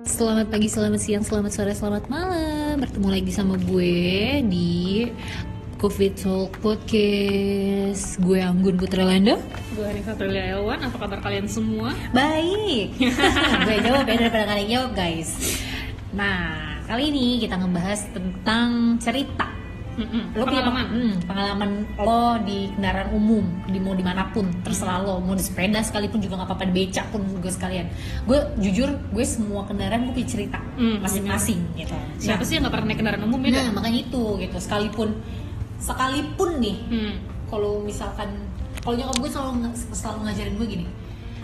Selamat pagi, selamat siang, selamat sore, selamat malam. Bertemu lagi sama gue di Covid Talk Podcast. Gue Anggun Putra Lando Gue Hanifah Prilia Elwan, apa kabar kalian semua? Baik. Gue jawab ya daripada kalian jawab guys. Nah, kali ini kita ngebahas tentang cerita Mm-mm, lo punya pengalaman. hmm, pengalaman lo di kendaraan umum di mau di mana pun terserah lo mau di sepeda sekalipun juga nggak apa-apa di becak pun gue sekalian gue jujur gue semua kendaraan gue punya cerita Hmm, masing-masing gitu Siapa Nah, sih yang gak pernah naik kendaraan umum ya? nah kan? makanya itu gitu sekalipun sekalipun nih Hmm. kalau misalkan kalau nyokap gue selalu selalu ngajarin gue gini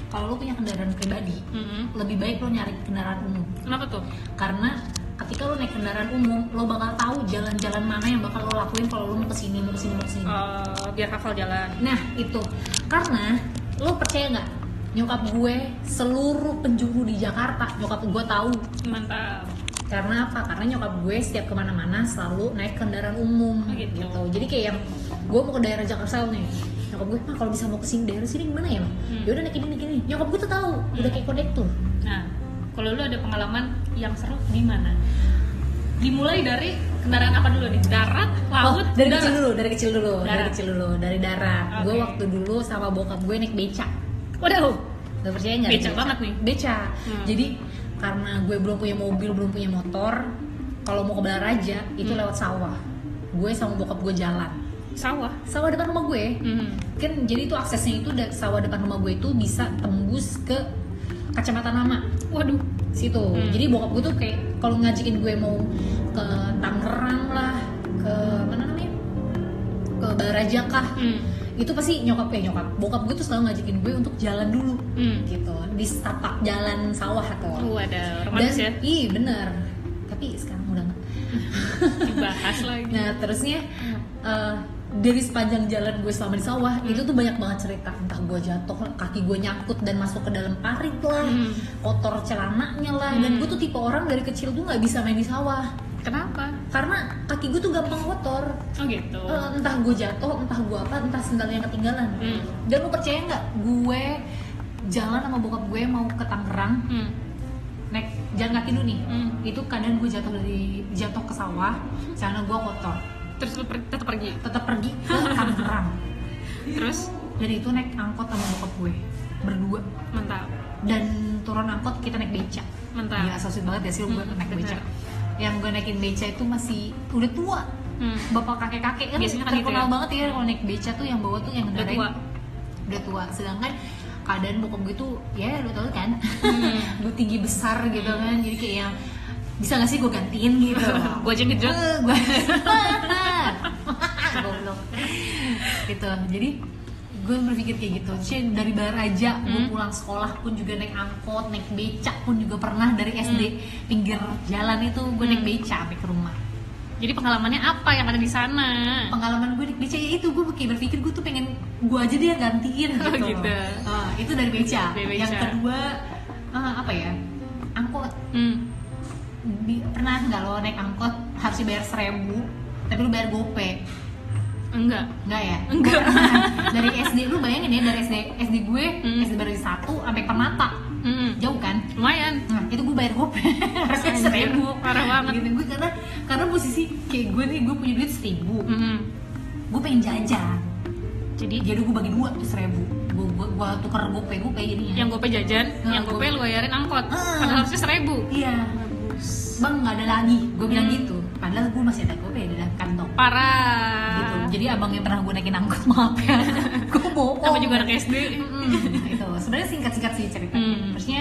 kalau lo punya kendaraan pribadi Mm-mm. lebih baik lo nyari kendaraan umum Kenapa tuh? karena ketika lo naik kendaraan umum lo bakal tahu jalan-jalan mana yang bakal lo lakuin kalau lo mau ke sini mau ke sini mau ke sini. Eh, biar hafal jalan. nah itu. Karena lo percaya nggak? Nyokap gue seluruh penjuru di Jakarta nyokap gue tahu. Mantap. karena apa? Karena nyokap gue setiap ke mana-mana selalu naik kendaraan umum Oh, gitu. jadi kayak yang gue mau ke daerah Jakarta nih. Nyokap gue mah kalau bisa mau ke sini daerah sini gimana ya? Hmm. ya udah naik ini naik ini. Nyokap gue tuh tahu. Udah kayak konektor Nah, kalau lu ada pengalaman yang seru di mana? Dimulai dari kendaraan apa dulu nih? Darat, laut, oh, dari darat? kecil dulu dari kecil dulu dari Darat. kecil dulu dari darat gue Oke. waktu dulu sama bokap gue naik beca Waduh. Gak percaya nggak? Beca naik banget nih. Beca. Hmm. Jadi karena gue belum punya mobil, belum punya motor, kalau mau ke Balaraja itu Hmm. lewat sawah. Gue sama bokap gue jalan. Sawah. Sawah depan rumah gue. Hmm. Kan jadi itu aksesnya itu sawah depan rumah gue itu bisa tembus ke Kacamata Nama Waduh. situ. Hmm. Jadi bokap gue tuh kayak kalau ngajakin gue mau ke Tangerang lah, ke mana namanya? Ke Balaraja kah? Hmm. Itu pasti nyokap ya nyokap. Bokap gue tuh selalu ngajakin gue untuk jalan dulu Hmm. gitu di setapak jalan sawah atau Uh, ada romantis ya. iya bener tapi sekarang udah nggak Dibahas lagi. nah terusnya eh, dari sepanjang jalan gue selama di sawah itu tuh banyak banget cerita entah gue jatuh kaki gue nyangkut dan masuk ke dalam parit lah Hmm. kotor celananya lah dan Hmm. gue tuh tipe orang dari kecil tuh nggak bisa main di sawah Kenapa? karena kaki gue tuh gampang kotor Oh gitu. Eh, entah gue jatuh entah gue apa entah sendalnya ketinggalan Hmm. dan lu percaya nggak gue jalan sama bokap gue mau ke Tangerang Hmm. naik jalan kaki dulu nih Hmm. itu kadang gue jatuh dari jatuh ke sawah karena gue kotor Terus lu per- tetap pergi. tetap pergi ke Tangerang Terus dan itu naik angkot sama bokap gue berdua mantap. dan turun angkot kita naik beca Mantap. Gila so banget ya sih gue Hmm, naik beca bener. yang gue naikin beca itu masih udah tua Hmm. bapak kakek kakek kan Biasanya kan gitu terkenal ya. banget ya kalau naik beca tuh yang bawa tuh yang Udah tua. udah tua sedangkan keadaan bokap gue tuh ya lu tau kan Hmm. gue tinggi besar gitu kan jadi kayak yang bisa gak sih gue gantiin gitu Gua aja ngejot. Eh, gue goblok gitu jadi gue berpikir kayak gitu Cih, dari Baraja gue Hmm. pulang sekolah pun juga naik angkot naik becak pun juga pernah dari SD pinggir jalan itu gue naik Hmm. becak sampai ke rumah Jadi pengalamannya apa yang ada di sana? pengalaman gue naik beca ya itu gue kayak berpikir gue tuh pengen gue aja deh yang gantiin Oh, gitu, gitu. Ah, itu dari beca. Yang kedua ah, apa ya angkot Hmm. Pernah nggak lo naik angkot harus dibayar seribu tapi lu bayar gope Enggak. Enggak ya? Enggak. Dari SD lu bayangin ya dari SD SD gue Hmm. SD dari satu sampai Permata Hmm. jauh kan Lumayan. nah itu gue bayar gope harusnya seribu parah banget. gitu gue karena karena posisi kayak gue nih gue punya duit seribu Hmm. gue pengen jajan Jadi jadi gue bagi dua tuh seribu gue gue gue tuker gope gope jadinya yang gope jajan, Nah, yang gope lu bayarin angkot. Ah. Padahal harusnya seribu. iya. Bang nggak ada lagi gue bilang Hmm. gitu padahal gue masih ada gope di dalam kantong Parah. gitu jadi abang yang pernah gue naikin angkot maaf ya gue bohong Sama juga anak SD. Mm-mm, itu sebenarnya singkat singkat sih ceritanya Hmm. terusnya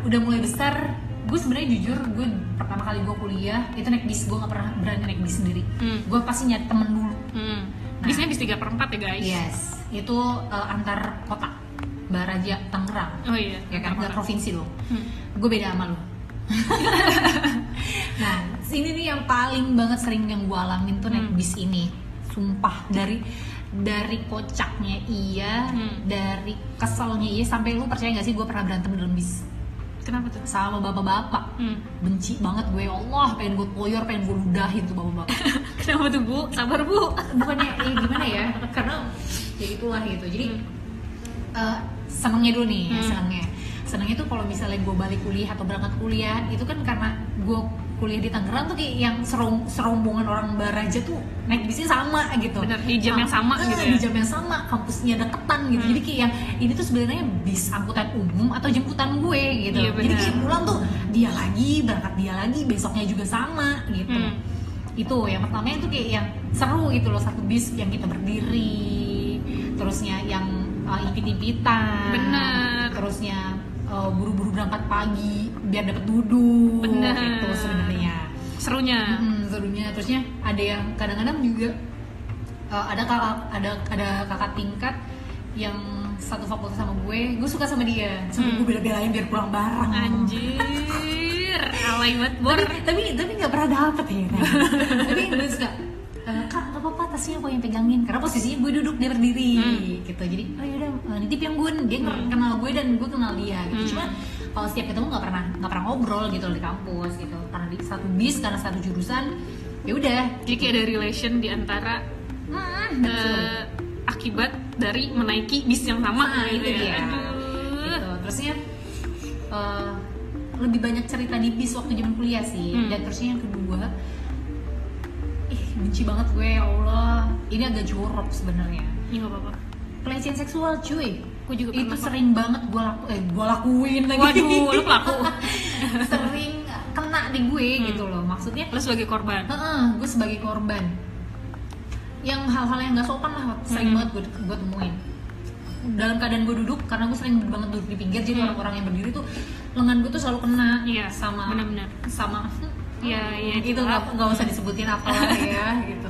udah mulai besar gue sebenarnya jujur gue pertama kali gue kuliah itu naik bis gue nggak pernah berani naik bis sendiri Hmm. gue pasti nyari temen dulu Hmm. Nah. Bisnya bis 3 per 4 ya guys. yes itu eh, antar kota Baraja Tangerang Oh iya. ya kan Parah. provinsi loh Hmm. gue beda sama lo nah ini nih yang paling banget sering yang gue alamin tuh naik Hmm. bis ini sumpah dari dari kocaknya iya Hmm. dari keselnya iya sampai lu percaya gak sih gue pernah berantem dalam bis Kenapa tuh? sama bapak-bapak Hmm. benci banget gue ya Allah pengen gue koyor pengen gue ludahin tuh bapak-bapak Kenapa tuh bu? Sabar bu. bukannya eh, gimana ya karena ya itulah gitu jadi Hmm. eh, senengnya dulu nih Hmm. senengnya senangnya tuh kalau misalnya gue balik kuliah atau berangkat kuliah itu kan karena gue kuliah di Tangerang tuh kayak yang serom, serombongan orang Baraja tuh naik bisnya sama gitu Bener, di jam yang sama Ah, gitu ya? di jam yang sama kampusnya deketan gitu Hmm. jadi kayak yang ini tuh sebenarnya bis angkutan umum atau jemputan gue gitu Iya, jadi kayak pulang tuh dia lagi berangkat dia lagi besoknya juga sama gitu Hmm. itu yang pertama itu kayak yang seru gitu loh satu bis yang kita berdiri terusnya yang uh, impit-impitan Bener. terusnya uh, buru-buru berangkat pagi biar dapat duduk Bener. itu sebenarnya. Serunya. Mm, serunya. Terusnya ada yang kadang-kadang juga uh, ada kakak ada ada kakak tingkat yang satu fakultas sama gue gue suka sama dia. Sampai Hmm. gue bela-belain biar pulang bareng. Anjir. Alay banget bor. Tapi tapi nggak pernah dapet ya kan tapi gue suka "Eh, kak nggak apa-apa tasnya aku yang pegangin. Karena posisinya gue duduk dia berdiri Hmm. gitu. Jadi oh yaudah eh, nitip yang gue dia nger- kenal gue dan gue kenal dia gitu. Hmm. cuma kalau setiap ketemu nggak pernah nggak pernah ngobrol gitu di kampus gitu. Karena di satu bis karena satu jurusan ya udah. Jadi kayak ada relation di antara Hmm, eh, akibat dari menaiki bis yang sama Nah, gitu itu ya. dia. Gitu. Terusnya eh, lebih banyak cerita di bis waktu zaman kuliah sih. Hmm. dan terusnya yang kedua benci banget gue ya Allah. Ini agak jorok sebenarnya. Ya nggak apa-apa. Pelecehan seksual cuy. Gue juga itu sering banget gue laku eh gue lakuin lagi. Waduh, lu pelaku. sering kena di gue Hmm. gitu loh. Maksudnya lo sebagai korban? Heeh, gue sebagai korban. Yang hal-hal yang gak sopan lah sering Hmm. banget gue, gue temuin. Dalam keadaan gue duduk karena gue sering banget duduk di pinggir jadi Hmm. orang-orang yang berdiri tuh lengan gue tuh selalu kena Iya, sama benar-benar. sama Iya, iya, itu gitu. nggak nggak usah disebutin apa ya gitu.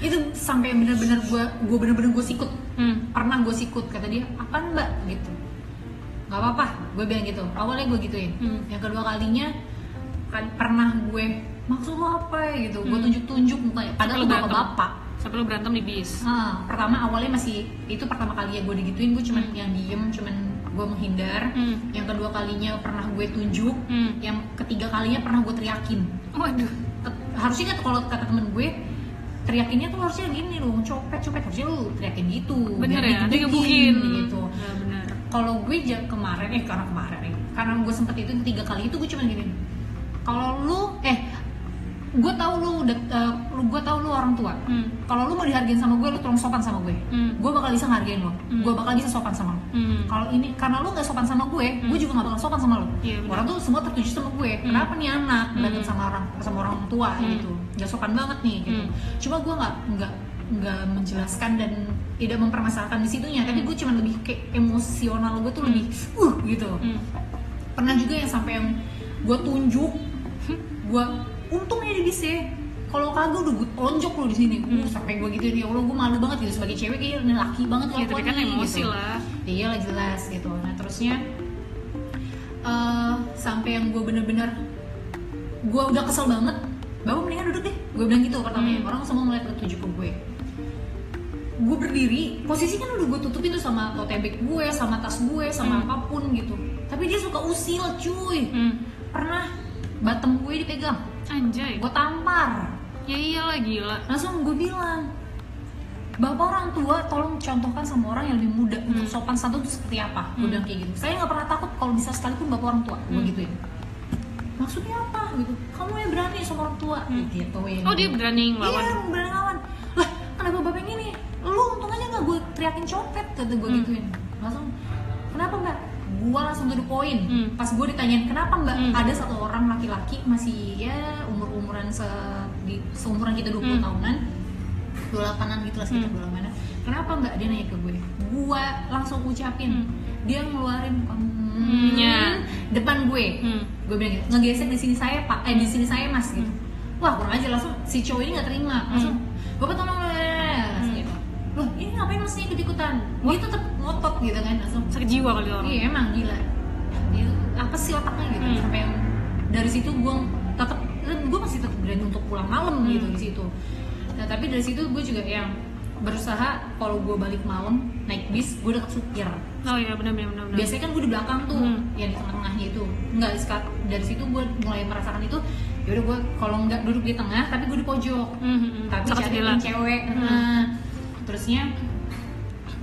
Itu sampai bener-bener gue gue bener-bener gue sikut. Hmm. pernah gue sikut kata dia apaan mbak? Gitu. Nggak apa-apa gue bilang gitu. Awalnya gue gituin. Hmm. yang kedua kalinya kan pernah gue maksud lo apa ya? Gitu. Gue Hmm. tunjuk-tunjuk mukanya. Padahal Sampai tuh lu bapak berantem. bapak sampai lo berantem di bis. Ah, pertama awalnya masih itu pertama kali ya gue digituin gue cuman yang diem cuman gue menghindar Hmm. yang kedua kalinya pernah gue tunjuk Hmm. yang ketiga kalinya pernah gue teriakin. Waduh. Harusnya kan kalau kata temen gue teriakinnya tuh harusnya gini loh copet copet. Harusnya lu teriakin gitu bener ya digebukin, gitu. Ya bener. Kalau gue kemarin eh karena kemarin eh, karena gue sempet itu tiga kali itu gue cuma gini kalau lu eh gue tahu lu udah eh, lu gue tahu lu orang tua hmm. kalau lu mau dihargain sama gue lu tolong sopan sama gue Hmm. gue bakal bisa ngargain lo Hmm. gue bakal bisa sopan sama lo Hmm. kalau ini karena lu nggak sopan sama gue gue juga nggak bakal sopan sama lo benar. orang tuh semua tertuju sama gue kenapa nih anak Hmm. datang sama orang sama orang tua Hmm. gitu nggak sopan banget nih gitu Hmm. cuma gue nggak nggak nggak menjelaskan dan tidak mempermasalahkan di situnya tapi gue cuma lebih kayak emosional gue tuh lebih uh gitu Hmm. pernah juga yang sampai yang gue tunjuk gue untungnya di bis ya kalau kagak udah gue tonjok lo di sini. Uh, sampai gue gitu ya allah gue malu banget gitu sebagai cewek kayak ini laki banget ya tapi kan kelakuannya, emosi gitu. lah. Iya lah jelas gitu. Nah terusnya eh, sampai yang gue bener-bener gue udah kesel banget. Bawa mendingan duduk deh. Gue bilang gitu pertama Hmm. orang semua ngeliat tunjuk ke gue. Gue berdiri posisi kan udah gue tutupin tuh sama tote bag gue sama tas gue sama Hmm. apa pun gitu. Tapi dia suka usil cuy. Hmm. pernah batem gue dipegang anjay. Gue tampar. Ya iyalah gila. Langsung gue bilang bapak orang tua tolong contohkan sama orang yang lebih muda untuk Hmm. sopan santun itu seperti apa. Gue Hmm. bilang kayak gitu. Saya nggak pernah takut kalau bisa sekalipun bapak orang tua. Gue Hmm. gituin. Maksudnya apa? Gitu. Kamu yang berani sama orang tua. Hmm. gitu ya oh dia berani ngelawan iya berani ngelawan lah kenapa bapak ini? Lu untung aja nggak gue teriakin copet kata gue Hmm. gituin. Langsung kenapa mbak gue langsung to the point Hmm. pas gue ditanyain kenapa mbak Hmm. ada satu orang laki-laki masih ya umur umuran se di seumuran kita 20 Hmm. tahunan 28an gitu lah sekitar Hmm. 28an kenapa mbak dia nanya ke gue gue langsung ucapin Hmm. dia ngeluarin hmm, Hmm-nya. depan gue hmm. gue bilang gitu ngegesek di sini saya pak eh di sini saya mas gitu Hmm. wah kurang aja langsung si cowok ini nggak terima langsung bapak tolong ikut ikutan dia tetap ngotot gitu kan langsung. Sakit jiwa kali orang. Iya emang gila. Dia, apa sih otaknya gitu Hmm. sampai yang dari situ gue tetap gue masih tetap berani untuk pulang malam Hmm. gitu di situ. Nah tapi dari situ gue juga yang berusaha kalau gue balik malam naik bis gue deket supir. Oh iya benar benar benar biasanya kan gue di belakang tuh Hmm. yang di tengah-tengahnya itu nggak sekat- dari situ gue mulai merasakan itu yaudah gue kalau nggak duduk di tengah tapi gue di pojok. Hmm, hmm, hmm. tapi cari cewek. Hmm. nah, terusnya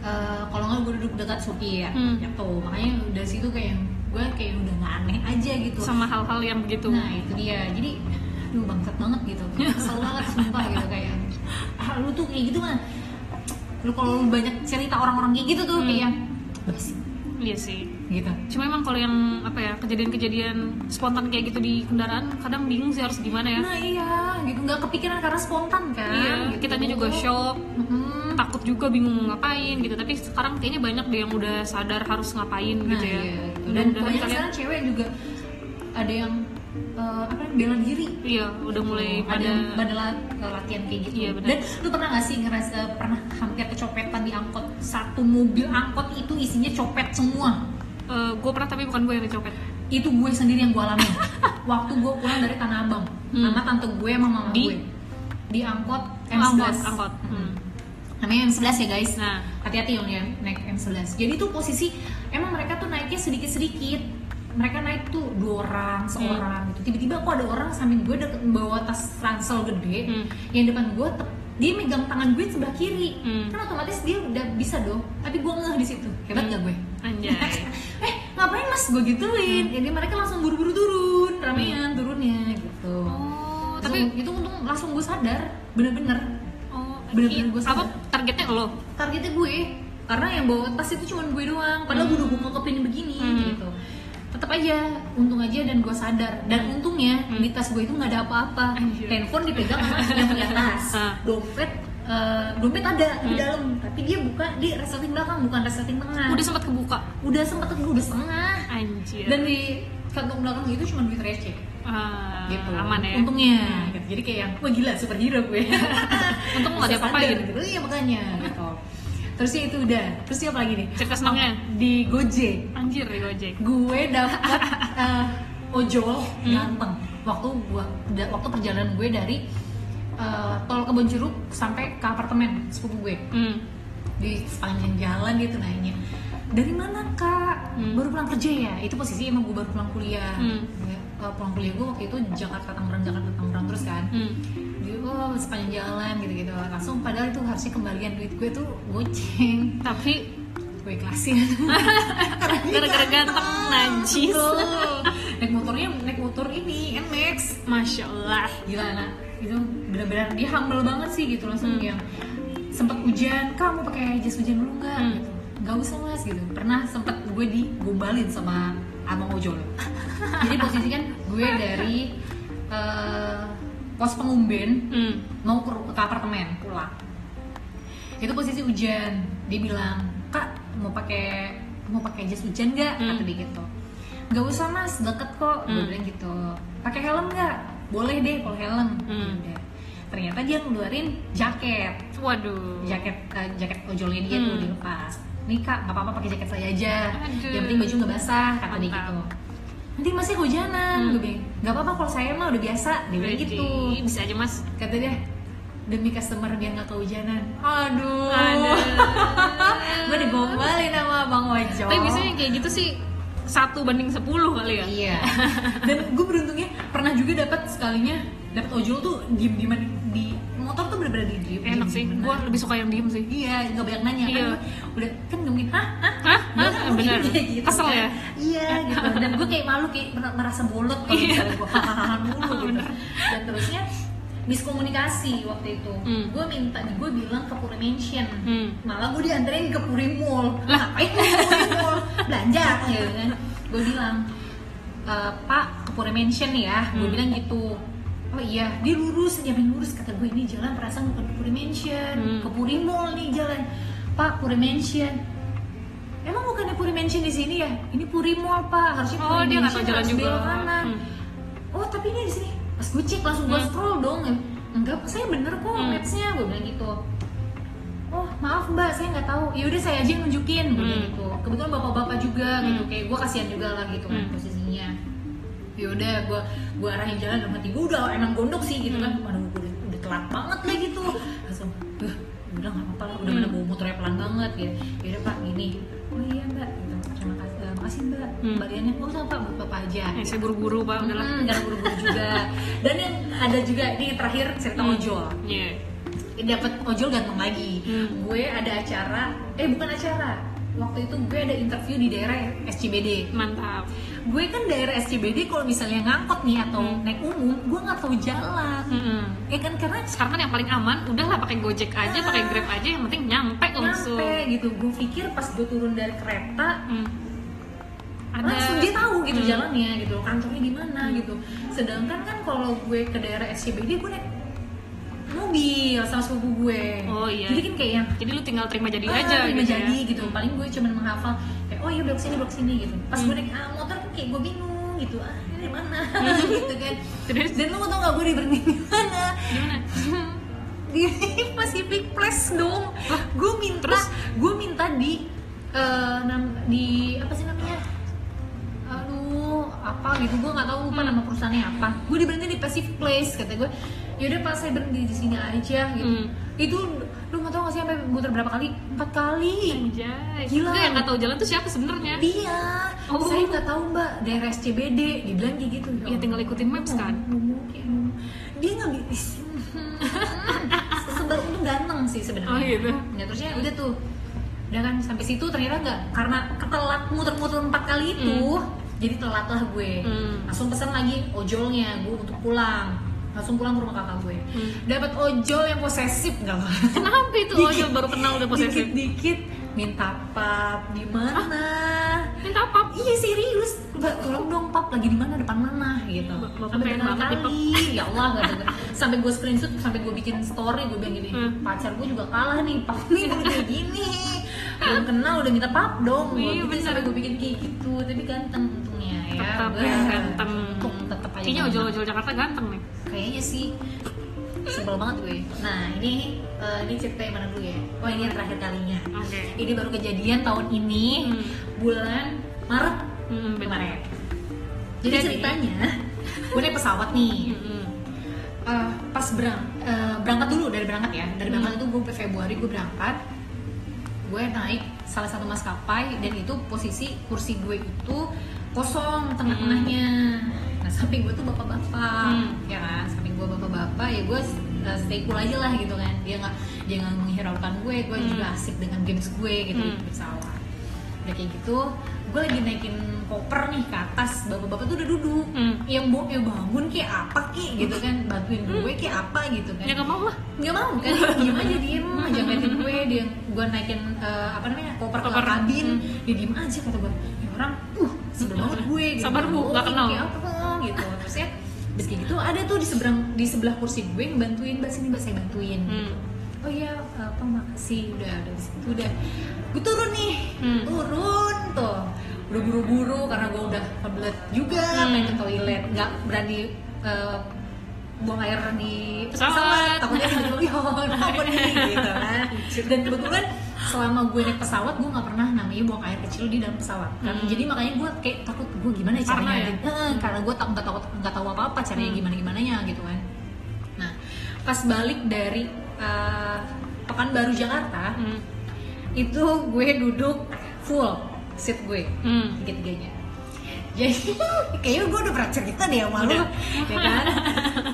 eh, kalau nggak gue duduk dekat supir Hmm. gitu. Makanya dari situ kayak gue kayak udah nggak aneh aja gitu. Sama hal-hal yang begitu. Nah itu dia. Jadi aduh bangsat banget gitu. Kesel banget sumpah gitu kayak. Ah, lu tuh kayak gitu kan? Lu kalau lu banyak cerita orang-orang kayak gitu tuh Hmm. kayak basi iya sih. Gitu. Cuma emang kalau yang apa ya kejadian-kejadian spontan kayak gitu di kendaraan kadang bingung sih harus gimana ya. Nah iya gitu. Nggak kepikiran karena spontan kan iya gitu. kitanya juga shock. Mm-mm. Takut juga bingung mau ngapain gitu. Tapi sekarang kayaknya banyak deh yang udah sadar harus ngapain Nah, gitu ya. iya, gitu. dan dan dan banyak kalian sekarang cewek juga ada yang eh, apa bela diri. Iya udah mulai ada pada pada la- latihan kayak gitu. Iya, benar. dan lu pernah gak sih ngerasa pernah hampir kecopetan di angkot? Satu mobil angkot itu isinya copet semua. Gue pernah tapi bukan gue yang dicopet. Itu gue sendiri yang gue alamin. Waktu gue pulang dari Tanah Abang Hmm. sama tante gue sama mama Di? gue. Di angkot M11 angkot angkot. Hmm. Namanya M11 ya guys. Nah. Hati-hati yang ya naik M11. Jadi tuh posisi emang mereka tuh naiknya sedikit-sedikit. Mereka naik tuh dua orang seorang gitu. Tiba-tiba kok ada orang samping gue deket bawa tas ransel gede. Hmm. yang depan gue tep- dia megang tangan gue sebelah kiri. Hmm. kan otomatis dia udah bisa dong. Tapi gue ngeh di situ. Hebat gak gue? Anjay. Eh ngapain mas gue gituin? Jadi mereka langsung buru-buru turun. Ramean turunnya gitu. Oh tapi itu untung langsung gue sadar. Bener-bener Bener-bener gue apa targetnya lo? Targetnya gue karena yang bawa tas itu cuma gue doang. Padahal gue udah gue kokopin begini Hmm. gitu. Tetap aja untung aja dan gue sadar. Dan untungnya Hmm. di tas gue itu nggak ada apa-apa. Handphone dipegang sama yang punya tas. Dompet eh, dompet ada di Hmm. dalam tapi dia buka di resleting belakang bukan resleting tengah. Udah sempat kebuka? Udah sempet udah setengah. Anjir. Dan di kantong belakang itu cuma duit receh. Ah, gitu. aman ya. Untungnya. Gitu. jadi kayak yang wah gila superhero gue. Untung nggak diapa-apain. sadar gitu. Iya makanya. Gitu. Terus ya itu udah. Terus apa lagi nih? Cerita senangnya? di Gojek. Anjir di gojek. Gue dapat eh, ojol Hmm. ganteng. Waktu gua waktu perjalanan gue dari eh, tol Kebonjeruk sampai ke apartemen sepupu gue. Hmm. di sepanjang jalan dia tuh nanya dari mana kak? Hmm. baru pulang kerja ya? Itu posisi emang gue baru pulang kuliah. Hmm. Ya, pulang kuliah gue waktu itu Jakarta Tangerang Jakarta Tangerang terus kan. Hmm. dia oh sepanjang jalan gitu-gitu. Langsung padahal itu harusnya kembalian duit gue tuh goceng. Tapi gue ikhlasin. Gara-gara ganteng najis. Naik motornya naik motor ini NMAX masya allah. Gila anak. Itu benar-benar dia humble banget sih gitu. Langsung Hmm. yang sempat hujan kamu pakai jas hujan dulu nggak? Hmm. gitu nggak usah mas gitu. Pernah sempat gue digombalin sama abang ojol jadi posisi kan gue dari eh, pos pengumben hmm. mau ke, ke apartemen pulang. Itu posisi hujan. Dia bilang kak mau pakai mau pakai jas hujan nggak? Hmm. kata dia gitu. Nggak usah mas deket kok. Gue Hmm. bilang gitu. Pakai helm nggak? Boleh deh kalau helm. Hmm. Yaudah. ternyata dia ngeluarin jaket. Waduh. Jaket eh, jaket ojolnya dia tuh Hmm. dilepas nih kak nggak apa-apa pakai jaket saya aja. Aduh. yang penting baju nggak basah kata dia gitu. Nanti masih hujanan Hmm. gue bilang nggak apa-apa kalau saya mah udah biasa. Dia bilang gitu. bisa aja mas. Kata dia demi customer biar nggak kehujanan. Aduh, Aduh. gue digombalin sama bang ojol tapi biasanya kayak gitu sih satu banding sepuluh kali ya? Iya. Dan gue beruntungnya pernah juga dapat sekalinya dapat ojol tuh diem dieman di motor tuh bener-bener di diem enak sih. gue lebih suka yang diem sih. Iya nggak banyak nanya Iya. kan gue udah kan nggak mungkin hah? Hah? Hah? Bener. Kayak gitu. Kesel kan. ya? Iya gitu. Dan gue kayak malu kayak mer- merasa bolot kalau Iya. misalnya gue hahaha dulu gitu. Dan terusnya miskomunikasi waktu itu. Hmm. gue minta gue bilang ke Puri Mansion. Hmm. malah gue dianterin ke Puri Mall. Lah. Ngapain gue ke Puri Mall? Belanja gitu kan. Gue bilang "E, Pak ke Puri Mansion ya. Gue Hmm. bilang gitu oh iya dia lurus nyamin lurus kata gue ini jalan perasaan bukan ke Puri Mansion Hmm. ke Puri Mall nih jalan Pak Puri Mansion Emang bukannya Puri Mansion di sini ya? Ini Puri Mall pak, harusnya Oh, Puri dia nggak Mansion tahu jalan juga. kanan. Hmm. Oh tapi ini di sini. Pas gue cek langsung gue Hmm. scroll dong. Enggak, saya bener kok Hmm. mapsnya, gue bilang gitu. Oh maaf mbak, saya nggak tahu. Ya udah saya aja yang nunjukin, gue Hmm. gitu. Kebetulan bapak-bapak juga gitu, Hmm. kayak gue kasihan juga lah gitu kan Hmm. Ya udah, gue gue arahin jalan dalam hati gue udah emang gondok sih gitu kan. Hmm. Aduh, gue udah, udah telat banget lah gitu. Langsung, "Duh, udah nggak apa-apa lah, udah Hmm. mana bawa motornya pelan banget gitu. Ya udah pak, gini. Oh iya mbak, gitu. terima kasih, eh, makasih mbak. Hmm. Oh sama pak, buat bapak aja. eh, saya buru-buru pak udahlah Hmm, jangan buru-buru juga. Dan yang ada juga ini terakhir cerita Hmm. ojol. Iya. Ini dapat ojol ganteng lagi. Hmm. Gue ada acara, eh bukan acara. Waktu itu gue ada interview di daerah SCBD mantap gue kan daerah SCBD kalau misalnya ngangkot nih atau Hmm. naik umum gue nggak tahu jalan Mm-mm. ya kan karena sekarang kan yang paling aman udahlah pakai gojek aja pakai grab aja yang penting nyampe langsung nyampe gitu gue pikir pas gue turun dari kereta Hmm. langsung dia tahu gitu Hmm. jalannya gitu kantornya di mana gitu sedangkan kan kalau gue ke daerah SCBD gue naik mobil sama sepupu gue. Oh, iya. jadi kan kayak yang jadi lu tinggal terima jadi ah, aja terima gitu jadi ya gitu. Paling gue cuma menghafal kayak oh iya belok sini belok sini gitu. Pas Hmm. gue naik ah, motor kan kayak gue bingung gitu. Ah ini mana? Gitu kan. Terus? dan lu mau tau gak gue di berhenti di mana? Di Pacific Place dong. Gue minta Terus? gue minta di eh, nam- di apa sih namanya? Aduh apa gitu. Gue nggak tahu lupa Hmm. nama perusahaannya apa. Gue diberhenti di Pacific Place kata gue yaudah pas saya berhenti di sini aja gitu Hmm. itu lu nggak tahu nggak sih sampai muter berapa kali empat kali Anjay. Gila. Itu yang nggak tahu jalan tuh siapa sebenarnya? dia Oh. saya nggak tahu mbak daerah SCBD dibilang kayak gitu Ya, tinggal ikutin maps kan. Ngomong. dia nggak bisa sebel untung ganteng sih sebenarnya Oh, gitu. ya terusnya udah tuh udah kan sampai situ ternyata nggak karena ketelat muter-muter empat kali itu jadi telat lah gue Hmm. langsung pesan lagi ojolnya gue untuk pulang langsung pulang ke rumah kakak gue. Hmm. dapat ojol yang posesif nggak Kenapa itu? Ojol baru kenal udah posesif? dikit-dikit minta pap di mana? Minta apa? iya serius. Mbak, tolong dong pap lagi di mana? Depan mana? Gitu. Bapak pengen banget kali ya Allah kata gue. sampai gue screenshot sampai gue bikin story gue bilang gini Hmm. pacar gue juga kalah nih pap nih udah kayak gini. Belum kenal udah minta pap dong. Iya, gitu, sampai gue bikin kayak gitu. Tapi ganteng untungnya ya. Tetap ya, ganteng. untung tetap aja Kayaknya ojol-ojol Jakarta ganteng nih. Kayaknya sih sebel banget gue. Nah ini eh, ini cerita yang mana dulu ya? Oh ini yang terakhir kalinya. Oke. ini baru kejadian tahun ini Hmm. bulan Maret Hmm, benar. kemarin. Jadi Jadi- ceritanya gue naik pesawat nih. Hmm. Eh, pas berang, eh, berangkat dulu dari berangkat ya. Dari berangkat itu gue Februari gue berangkat gue naik salah satu maskapai dan itu posisi kursi gue itu kosong tengah-tengahnya nah samping gue tuh bapak-bapak Hmm. ya kan samping gue bapak-bapak ya gue uh, stay cool aja lah gitu kan dia nggak dia nggak menghiraukan gue gue Hmm. juga asik dengan games gue gitu Hmm. di pesawat udah kayak gitu gue lagi naikin koper nih ke atas bapak-bapak tuh udah duduk Hmm. yang mau ya bangun kayak apa ki gitu kan bantuin gue kayak apa gitu kan Ya nggak mau lah. nggak mau kan diem aja diem aja ngeliatin gue dia gue naikin eh, apa namanya koper ke Koper. kabin Hmm. dia diem aja kata gue ya orang uh sebel banget gue gitu Sabar, Bu, nggak kenal. kayak apa gitu. Terus ya Terus kayak gitu ada tuh di seberang di sebelah kursi gue yang bantuin mbak sini mbak saya bantuin. Hmm. oh iya apa makasih udah udah di situ udah. Gue turun nih. Hmm. turun tuh. Udah buru-buru karena gue udah kebelet juga Hmm. pengen ke toilet. Nggak berani eh, buang air di Pesawat. takutnya apa nih gitu kan. Dan kebetulan selama gue naik pesawat gue nggak pernah namanya buang air kecil di dalam pesawat kan Hmm. jadi makanya gue kayak takut gue gimana ya caranya ya? gitu. Eh, karena gue tak nggak tahu nggak tahu apa apa caranya Hmm. gimana gimana gitu kan nah pas balik dari eh, Pekanbaru Jakarta Hmm. itu gue duduk full seat gue Hmm. tiga-tiganya jadi kayaknya gue udah pernah cerita deh sama lu ya kan?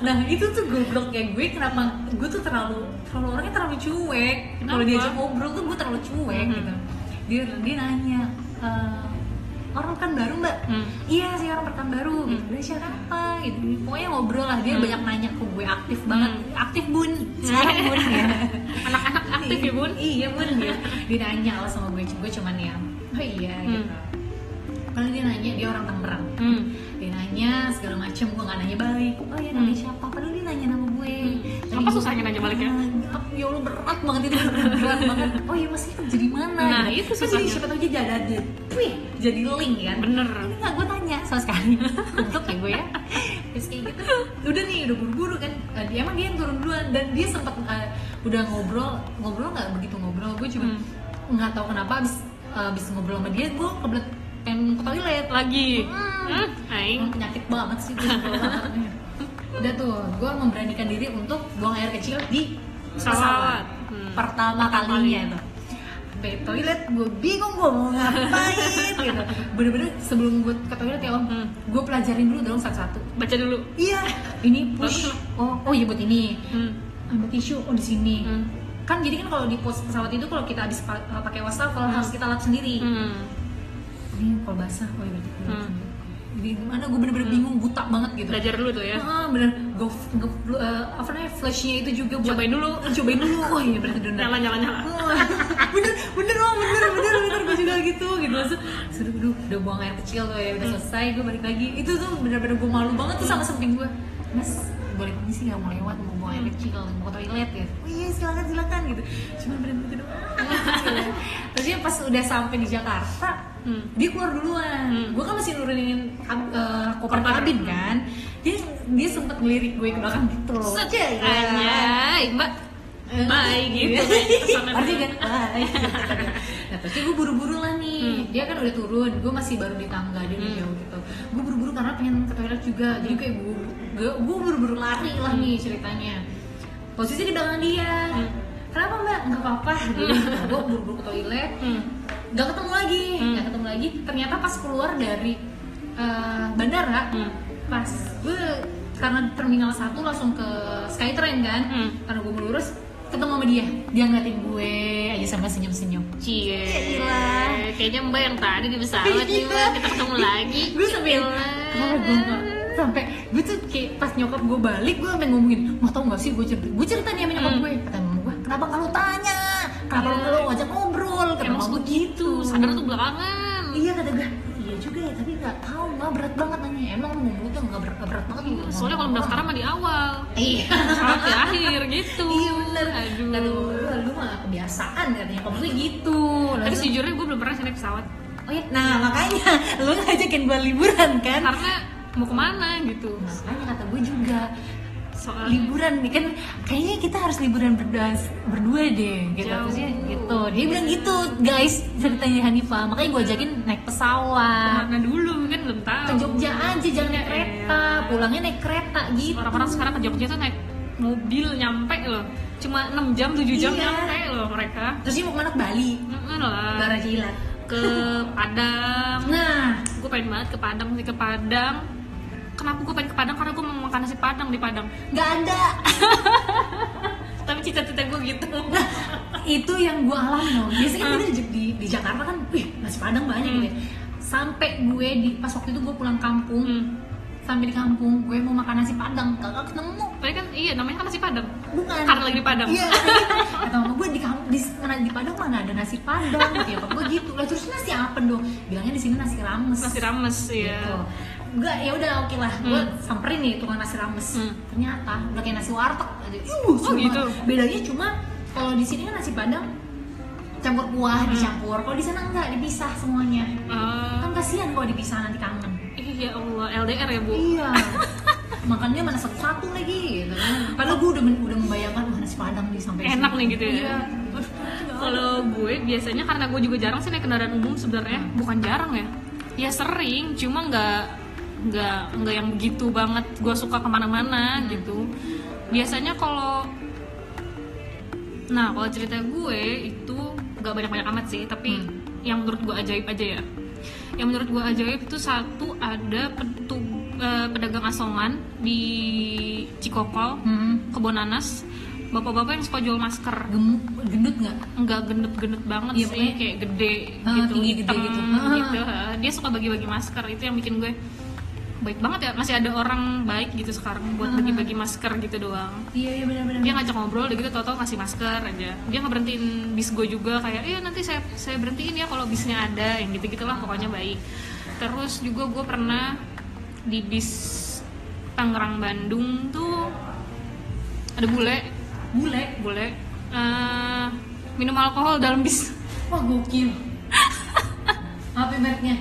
Nah itu tuh goblok kayak gue kenapa gue tuh terlalu terlalu orangnya terlalu cuek. Kalau diajak ngobrol tuh gue terlalu cuek Mhm. gitu. Dia dia nanya "Eh, orang kan baru mbak? Hmm. iya sih orang pekan baru gitu. Hmm. dia siapa? Gitu. Pokoknya ngobrol lah dia Hmm. banyak nanya ke gue aktif banget. Hmm. aktif bun. Sekarang bun ya. Anak-anak aktif ya bun. iya bun dia, dia nanya lah sama gue gue cuman ya oh iya Hmm. gitu kalau dia nanya dia orang Tangerang. Hmm. dia nanya segala macam gue nggak nanya balik. Oh ya namanya siapa? Padahal dia nanya nama gue. Tapi Apa gue- susahnya nanya baliknya? Ah, ya Allah berat banget itu berat banget. Oh ya masih kerja di mana? Nah, gitu. itu Kan jadi susahnya. siapa tahu dia jadi ada wih jadi link kan. Bener. ini nggak gue tanya sama sekali. Untuk ya gue ya. Terus kayak gitu. Udah nih udah buru-buru kan. Eh, dia emang dia yang turun duluan. Dan dia sempat eh, udah ngobrol ngobrol nggak begitu ngobrol. Gue cuma Hmm. nggak tahu kenapa abis abis ngobrol sama dia gue kebelet pengen ke toilet Lagi. Hmm. Hmm. Aing. Penyakit banget sih gue udah tuh gue memberanikan diri untuk buang air kecil di pesawat. Hmm. pertama Pertama kalinya kali. tuh sampai toilet gue bingung gue mau ngapain gitu bener-bener sebelum gue ke toilet ya om Hmm. gue pelajarin dulu dong satu-satu Baca dulu. iya ini push oh oh iya buat ini Hmm. ambil tisu oh di sini Hmm. kan jadi kan kalau di pos pesawat itu kalau kita habis pa- pakai wastafel harus kita lap sendiri Hmm. Ini kalau basah oh iya Hmm. di mana gue bener-bener bingung buta banget gitu. Belajar dulu tuh ya. Ah, bener. Gue apa namanya flashnya itu juga buat Cobain dulu. cobain dulu. Oh iya berarti bener. Nyala nyala nyala. Bener bener oh bener bener bener gue juga gitu gitu. Langsung sudah udah, udah buang air kecil tuh ya udah selesai gue balik lagi. Itu tuh bener-bener gue malu banget tuh sama samping gue mas boleh permisi nggak mau lewat mau buang air kecil mau ke toilet ya oh iya silakan silakan gitu cuma bener-bener gitu doang terus dia pas udah sampai di Jakarta Hmm. dia keluar duluan Hmm. gue kan masih nurunin eh, koper kabin kan dia dia sempet ngelirik gue ke belakang gitu loh. Cek, ya. Anjay, Mbak. Eh, Bye gitu. Pesannya. Arti kan bye Nah terus gue buru-buru lah nih Dia kan udah turun, gue masih baru di tangga Dia udah Hmm. jauh gitu Gue buru-buru karena pengen ke toilet juga Jadi kayak gue, gue, buru-buru lari lah nih ceritanya Posisi di belakang dia Hmm. Kenapa mbak? Nggak apa-apa gitu. Gue buru-buru ke toilet Hmm. Gak ketemu lagi, Hmm. gak ketemu lagi Ternyata pas keluar dari eh, bandara Hmm. Pas gue karena terminal 1 langsung ke Skytrain kan Hmm. Karena gue lurus ketemu sama dia Dia ngeliatin gue aja sama senyum-senyum Cie. Gila. Kayaknya Mbak yang tadi di pesawat nih Iya. Mbak. Kita ketemu lagi. gue sampai kalau gue sampai gue tuh kayak pas nyokap gue balik gue sampai ngomongin mau tau gak sih gue cerita gue cerita nih sama nyokap Hmm. gue kata mama gue kenapa lu tanya kenapa lu ngajak ngobrol mama gue gitu Sadar tuh belakangan. iya kata gue iya juga ya tapi nggak tahu nggak berat banget nanya emang ngomong tuh nggak berat, berat banget lu Soalnya kalau mendaftar mah di awal. iya di akhir gitu. iya bener Aduh. gue lu mah kebiasaan katanya nyokap gue gitu Tapi sejujurnya gue belum pernah naik pesawat. oh iya nah makanya lu ngajakin gue liburan kan Karena mau ke mana gitu. makanya kata gue juga Soalnya liburan nih kan kayaknya kita harus liburan berdua berdua deh gitu Jauh. terusnya gitu dia bilang gitu guys ceritanya Hanifah makanya gue ajakin naik pesawat ke mana dulu kan belum tahu. ke Jogja aja jangan naik kereta pulangnya naik kereta gitu Orang-orang sekarang ke Jogja tuh naik mobil nyampe loh. Cuma 6 jam 7 jam Iya. nyampe loh mereka. terus mau ke mana ke Bali Heeh lah. Bara Jilat Ke Padang. nah Gue pengen banget ke Padang sih ke Padang. Kenapa gue pengen ke Padang? Karena gue mau makan nasi Padang di Padang. nggak ada Tapi cita-cita gue gitu. nah itu yang gue alami loh biasanya kan kita di, di, di Jakarta kan wih nasi padang banyak gitu ya sampai gue di pas waktu itu gue pulang kampung Hmm. sampai di kampung gue mau makan nasi padang kagak ketemu Tapi kan iya namanya kan nasi Padang. bukan Karena lagi di Padang. iya kata mama gue di kampung di, mana di padang mana ada nasi padang ya apa gue gitu lah terus nasi apa dong bilangnya di sini nasi rames Nasi rames gitu ya. Enggak ya udah oke lah gue samperin nih tukang nasi rames Hmm. ternyata udah kayak nasi warteg aja uh, sumpah. gitu? bedanya cuma kalau di sini kan nasi padang campur kuah Hmm. dicampur kalau di sana enggak dipisah semuanya Eh, kan kasihan kalau dipisah nanti kangen iya Allah LDR ya bu. Iya. Makannya mana satu-satu lagi gitu kan. Padahal gue udah udah membayangkan wah nasi padang nih sampai Enak sini. nih gitu ya. Iya. Kalau gue biasanya karena gue juga jarang sih naik kendaraan umum sebenarnya bukan jarang ya. Ya sering, cuma nggak nggak nggak yang begitu banget. Gue suka ke mana-mana gitu. Biasanya kalau Nah kalau cerita gue itu nggak banyak-banyak amat sih, tapi yang menurut gue ajaib aja ya. Yang menurut gue ajaib itu satu ada petu, eh, pedagang asongan di Cikokol, Hmm. Kebonanas, bapak-bapak yang suka jual masker Gemuk, gendut nggak? enggak gendut-gendut banget Iya, sih kayak gede Ah, gitu tinggi gede hitam gitu. gitu, Ah. dia suka bagi-bagi masker itu yang bikin gue baik banget ya masih ada orang baik gitu sekarang buat bagi-bagi masker gitu doang Iya iya benar-benar. dia ngajak ngobrol gitu tau-tau ngasih masker aja dia nggak berhentiin bis gue juga kayak iya nanti saya saya berhentiin ya kalau bisnya ada yang gitu gitulah pokoknya baik terus juga gue pernah di bis Tangerang Bandung tuh ada bule Bule. bule eh, minum alkohol dalam bis Wah gokil. Apa mereknya?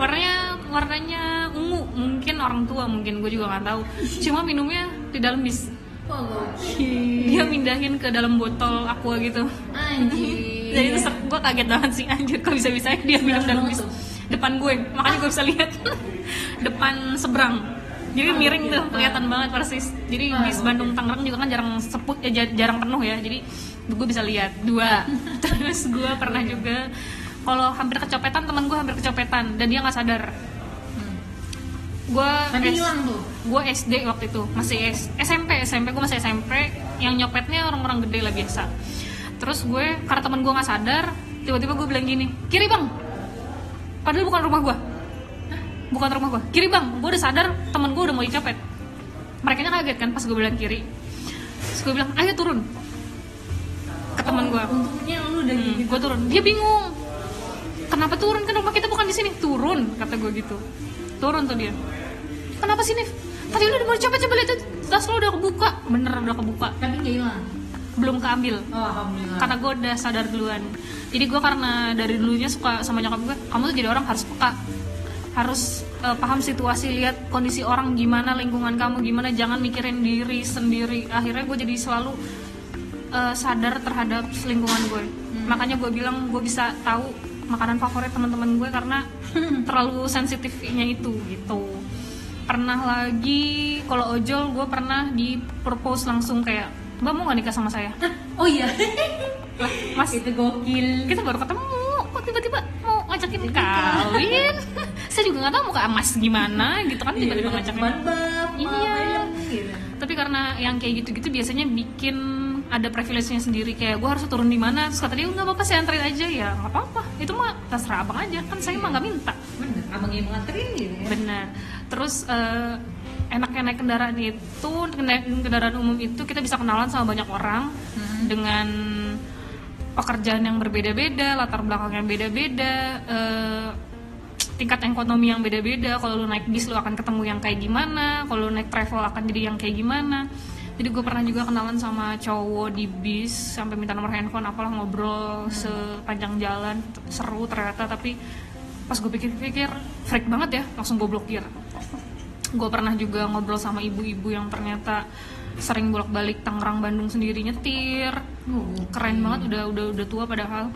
warnanya warnanya ungu. Mungkin orang tua mungkin gue juga nggak tahu. Cuma minumnya di dalam bis. Gokil. dia mindahin ke dalam botol aqua gitu. Anjir. jadi terus gue kaget banget sih. Anjir kok bisa bisa dia minum dalam bis? depan gue. Makanya gue bisa lihat. Depan seberang. Jadi miring tuh. Kelihatan banget persis. Jadi bis Bandung Tangerang juga kan jarang seput ya jar- jarang penuh ya. Jadi gue bisa lihat. Dua. Terus gue pernah juga kalau hampir kecopetan teman gue hampir kecopetan. Dan dia nggak sadar. Gue hilang tuh. gue SD waktu itu masih S- SMP SMP gue masih SMP yang nyopetnya orang-orang gede lah biasa. Terus gue karena teman gue nggak sadar tiba-tiba gue bilang gini kiri bang. Padahal bukan rumah gue bukan rumah gue kiri bang. Gue udah sadar temen gue udah mau dicopet. Mereka kaget kan pas gue bilang kiri. Terus gue bilang ayo turun. Ke temen gue untungnya lu udah gitu. gue turun. Dia bingung. Kenapa turun? Kan rumah kita bukan di sini. Turun kata gue gitu turun tuh dia. Kenapa sih Nif? Tadi udah mau coba coba lihat. Tuh, tas lo udah kebuka. Bener udah kebuka. Tapi nggak hilang? Belum keambil. Oh alhamdulillah. Karena gue udah sadar duluan. Jadi gue karena dari dulunya suka sama nyokap gue kamu tuh jadi orang harus peka. Harus eh, paham situasi lihat kondisi orang gimana lingkungan kamu gimana. Jangan mikirin diri sendiri. Akhirnya gue jadi selalu eh, sadar terhadap lingkungan gue makanya gue bilang gue bisa tahu makanan favorit teman-teman gue karena terlalu sensitifnya itu gitu. Pernah lagi kalau ojol gue pernah di propose langsung kayak mbak mau gak nikah sama saya? Oh iya? Lah mas itu gokil. kita baru ketemu kok tiba-tiba mau ngajakin kawin? Saya juga nggak tahu muka mas gimana gitu kan tiba-tiba ngajakin. Iya. gitu. tapi karena yang kayak gitu-gitu biasanya bikin ada privilege-nya sendiri kayak gue harus turun di mana terus kata dia nggak apa-apa saya anterin aja. Ya nggak apa-apa. Itu mah terserah abang aja. Kan saya mah nggak minta. Bener abang yang nganterin gitu ya. Benar terus eh, enaknya naik kendaraan itu naik kendaraan umum itu kita bisa kenalan sama banyak orang dengan pekerjaan yang berbeda-beda latar belakang yang beda-beda eh, tingkat ekonomi yang beda-beda. Kalau lu naik bis lu akan ketemu yang kayak gimana. Kalau lu naik travel akan jadi yang kayak gimana jadi gue pernah juga kenalan sama cowok di bis sampai minta nomor handphone apalah ngobrol sepanjang jalan. Seru ternyata tapi pas gue pikir-pikir freak banget ya langsung gue blokir. Gue pernah juga ngobrol sama ibu-ibu yang ternyata sering bolak-balik Tangerang Bandung sendiri nyetir. Oh, keren banget udah udah udah tua padahal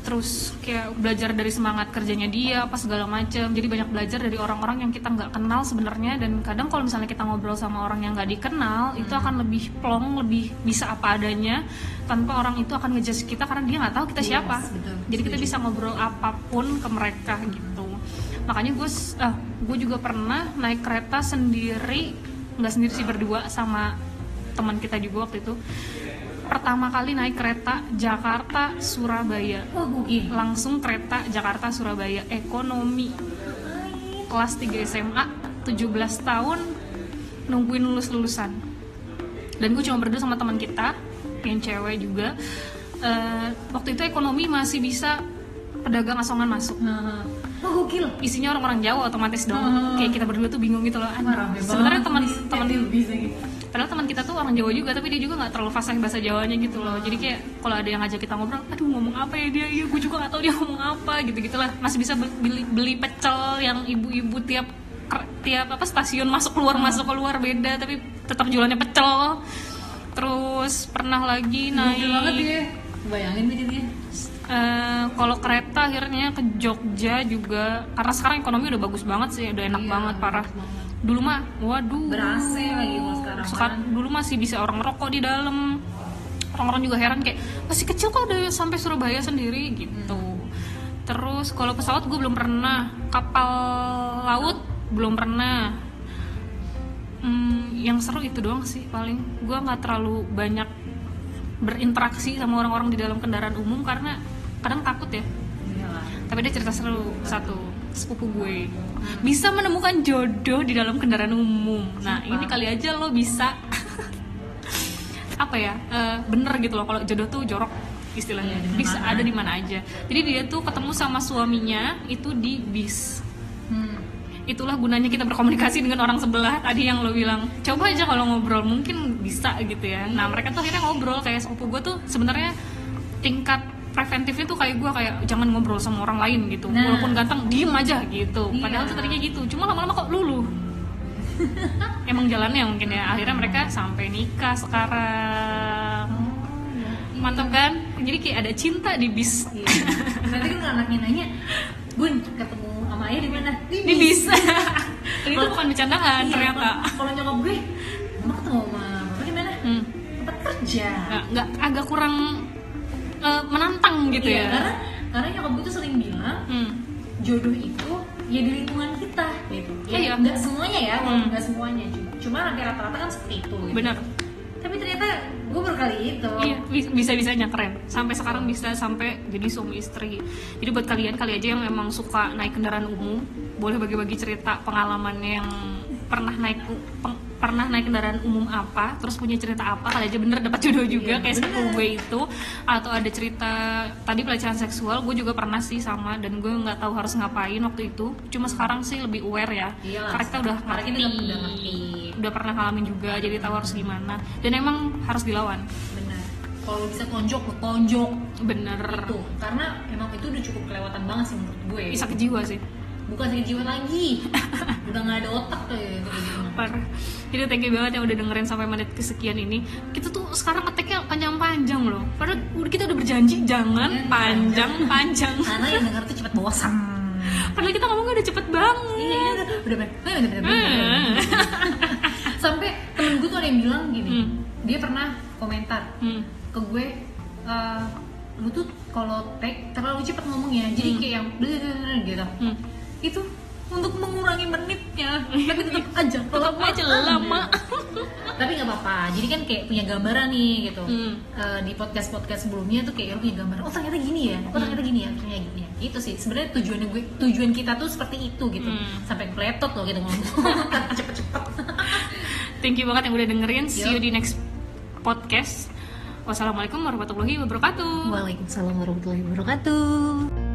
terus kayak belajar dari semangat kerjanya dia apa segala macem. Jadi banyak belajar dari orang-orang yang kita nggak kenal sebenarnya. Dan kadang kalau misalnya kita ngobrol sama orang yang nggak dikenal itu akan lebih plong lebih bisa apa adanya. Tanpa orang itu akan ngejudge kita karena dia nggak tahu kita Yes, siapa. betul. jadi kita bisa ngobrol apa pun ke mereka gitu. Makanya gue ah, gue juga pernah naik kereta sendiri nggak sendiri sih berdua sama teman kita juga waktu itu pertama kali naik kereta Jakarta Surabaya. Gokil langsung kereta Jakarta Surabaya. Ekonomi. Kelas 3 SMA 17 tahun nungguin lulus lulusan dan gue cuma berdua sama teman kita yang cewek juga. Eh, waktu itu ekonomi masih bisa pedagang asongan masuk. Nah. Wah gokil isinya orang-orang Jawa otomatis dong. Hmm. kayak kita berdua tuh bingung gitu loh. Sebenarnya banget. Gitu padahal teman kita tuh orang Jawa juga tapi dia juga nggak terlalu fasih bahasa Jawanya gitu loh. Jadi kayak kalau ada yang ngajak kita ngobrol aduh ngomong apa ya dia? Iya gue juga nggak tahu dia ngomong apa gitu gitulah masih bisa beli beli pecel yang ibu-ibu tiap tiap apa stasiun masuk keluar masuk keluar beda tapi tetap jualannya pecel. Terus pernah lagi gokil banget naik ya bayangin gue jadinya. Eh, kalau kereta akhirnya ke Jogja juga karena sekarang ekonomi udah bagus banget sih udah enak Iya, banget parah. banget. Dulu mah waduh. Ber-AC lagi kalau sekarang Sekar- kan. dulu masih bisa orang merokok di dalam. Orang-orang juga heran kayak masih kecil kok udah sampai Surabaya sendiri gitu. Terus kalau pesawat gue belum pernah. Kapal laut belum pernah. Hmm, yang seru itu doang sih paling. Gue nggak terlalu banyak berinteraksi sama orang-orang di dalam kendaraan umum karena kadang takut ya. Iyalah. tapi dia cerita seru satu sepupu gue. Bisa menemukan jodoh di dalam kendaraan umum. Nah Sumpah. ini kali aja lo bisa. Apa ya? Eh, bener gitu loh kalau jodoh tuh jorok istilahnya. Di bisa mana. ada di mana aja. Jadi dia tuh ketemu sama suaminya itu di bis. Hmm. itulah gunanya kita berkomunikasi dengan orang sebelah tadi yang lo bilang. Coba aja kalau ngobrol mungkin bisa gitu ya. Nah mereka tuh akhirnya ngobrol kayak sepupu gue tuh sebenarnya tingkat preventifnya tuh kayak gue kayak jangan ngobrol sama orang lain gitu Nah. walaupun ganteng diem aja gitu Iya. padahal tuh tadinya gitu cuma lama-lama kok luluh emang jalannya mungkin ya akhirnya mereka sampai nikah sekarang mantap kan jadi kayak ada cinta di bis Iya. Nanti kan anaknya nanya, Bun, ketemu sama ayah di mana? Di di bis. Dan itu bukan bercandaan Iya, ternyata kalau- nyokap gue, emang ketemu sama bapak di mana? Hmm. Tempat kerja. nggak nggak agak kurang eh, menantang gitu Iya, ya Karena karena nyokap gue tuh sering bilang hmm. jodoh itu ya di lingkungan kita gitu. Ya Iya. nggak semuanya ya, Hmm. nggak semuanya. Cuma, cuma hampir rata-rata kan seperti itu. Gitu. benar Tapi ternyata gue baru kali itu Iya, bisa bisanya keren. Sampai sekarang bisa sampai jadi suami istri. Jadi buat kalian kali aja yang memang suka naik kendaraan umum, boleh bagi-bagi cerita pengalaman yang pernah naik peng- pernah naik kendaraan umum apa, terus punya cerita apa, kali aja bener dapat jodoh juga Iya, kayak bener. sepupu gue itu, atau ada cerita tadi pelecehan seksual, gue juga pernah sih sama dan gue nggak tahu harus ngapain waktu itu. Cuma sekarang sih lebih aware ya, Iyalah, karena kita udah karena kita ngerti, udah ngerti. udah pernah ngalamin juga, jadi tahu harus gimana. Dan emang harus dilawan, benar kalau bisa tonjok lo tonjok bener. itu karena emang itu udah cukup kelewatan banget sih menurut gue Bisa ke jiwa sih. bukan sakit jiwa lagi udah nggak ada otak tuh ya gitu parah jadi thank you banget yang udah dengerin sampai menit kesekian ini. Kita tuh sekarang ngeteknya panjang-panjang loh. Padahal udah- kita udah berjanji jangan Iya, panjang-panjang. Karena yang denger tuh cepet bosan. Padahal kita ngomongnya udah cepet banget. Iya udah. Udah. sampai temen gue tuh ada yang bilang gini Hmm. dia pernah komentar hmm. ke gue eh, lu tuh kalau tag terlalu cepet ngomongnya jadi kayak yang gitu. Hmm. itu untuk mengurangi menitnya. Tapi tetap aja tetap aja lama. Tapi nggak apa-apa. Jadi kan kayak punya gambaran nih gitu. Hmm. Eh, di podcast podcast sebelumnya tuh kayak lu punya gambaran oh ternyata gini ya oh ternyata gini ya ternyata gini ya. Itu sih. Sebenarnya tujuannya gue tujuan kita tuh seperti itu gitu. Hmm. sampai kepletot loh kita ngomong. Cepet-cepet. Thank you banget yang udah dengerin. See you di next podcast. Wassalamualaikum warahmatullahi wabarakatuh. Waalaikumsalam warahmatullahi wabarakatuh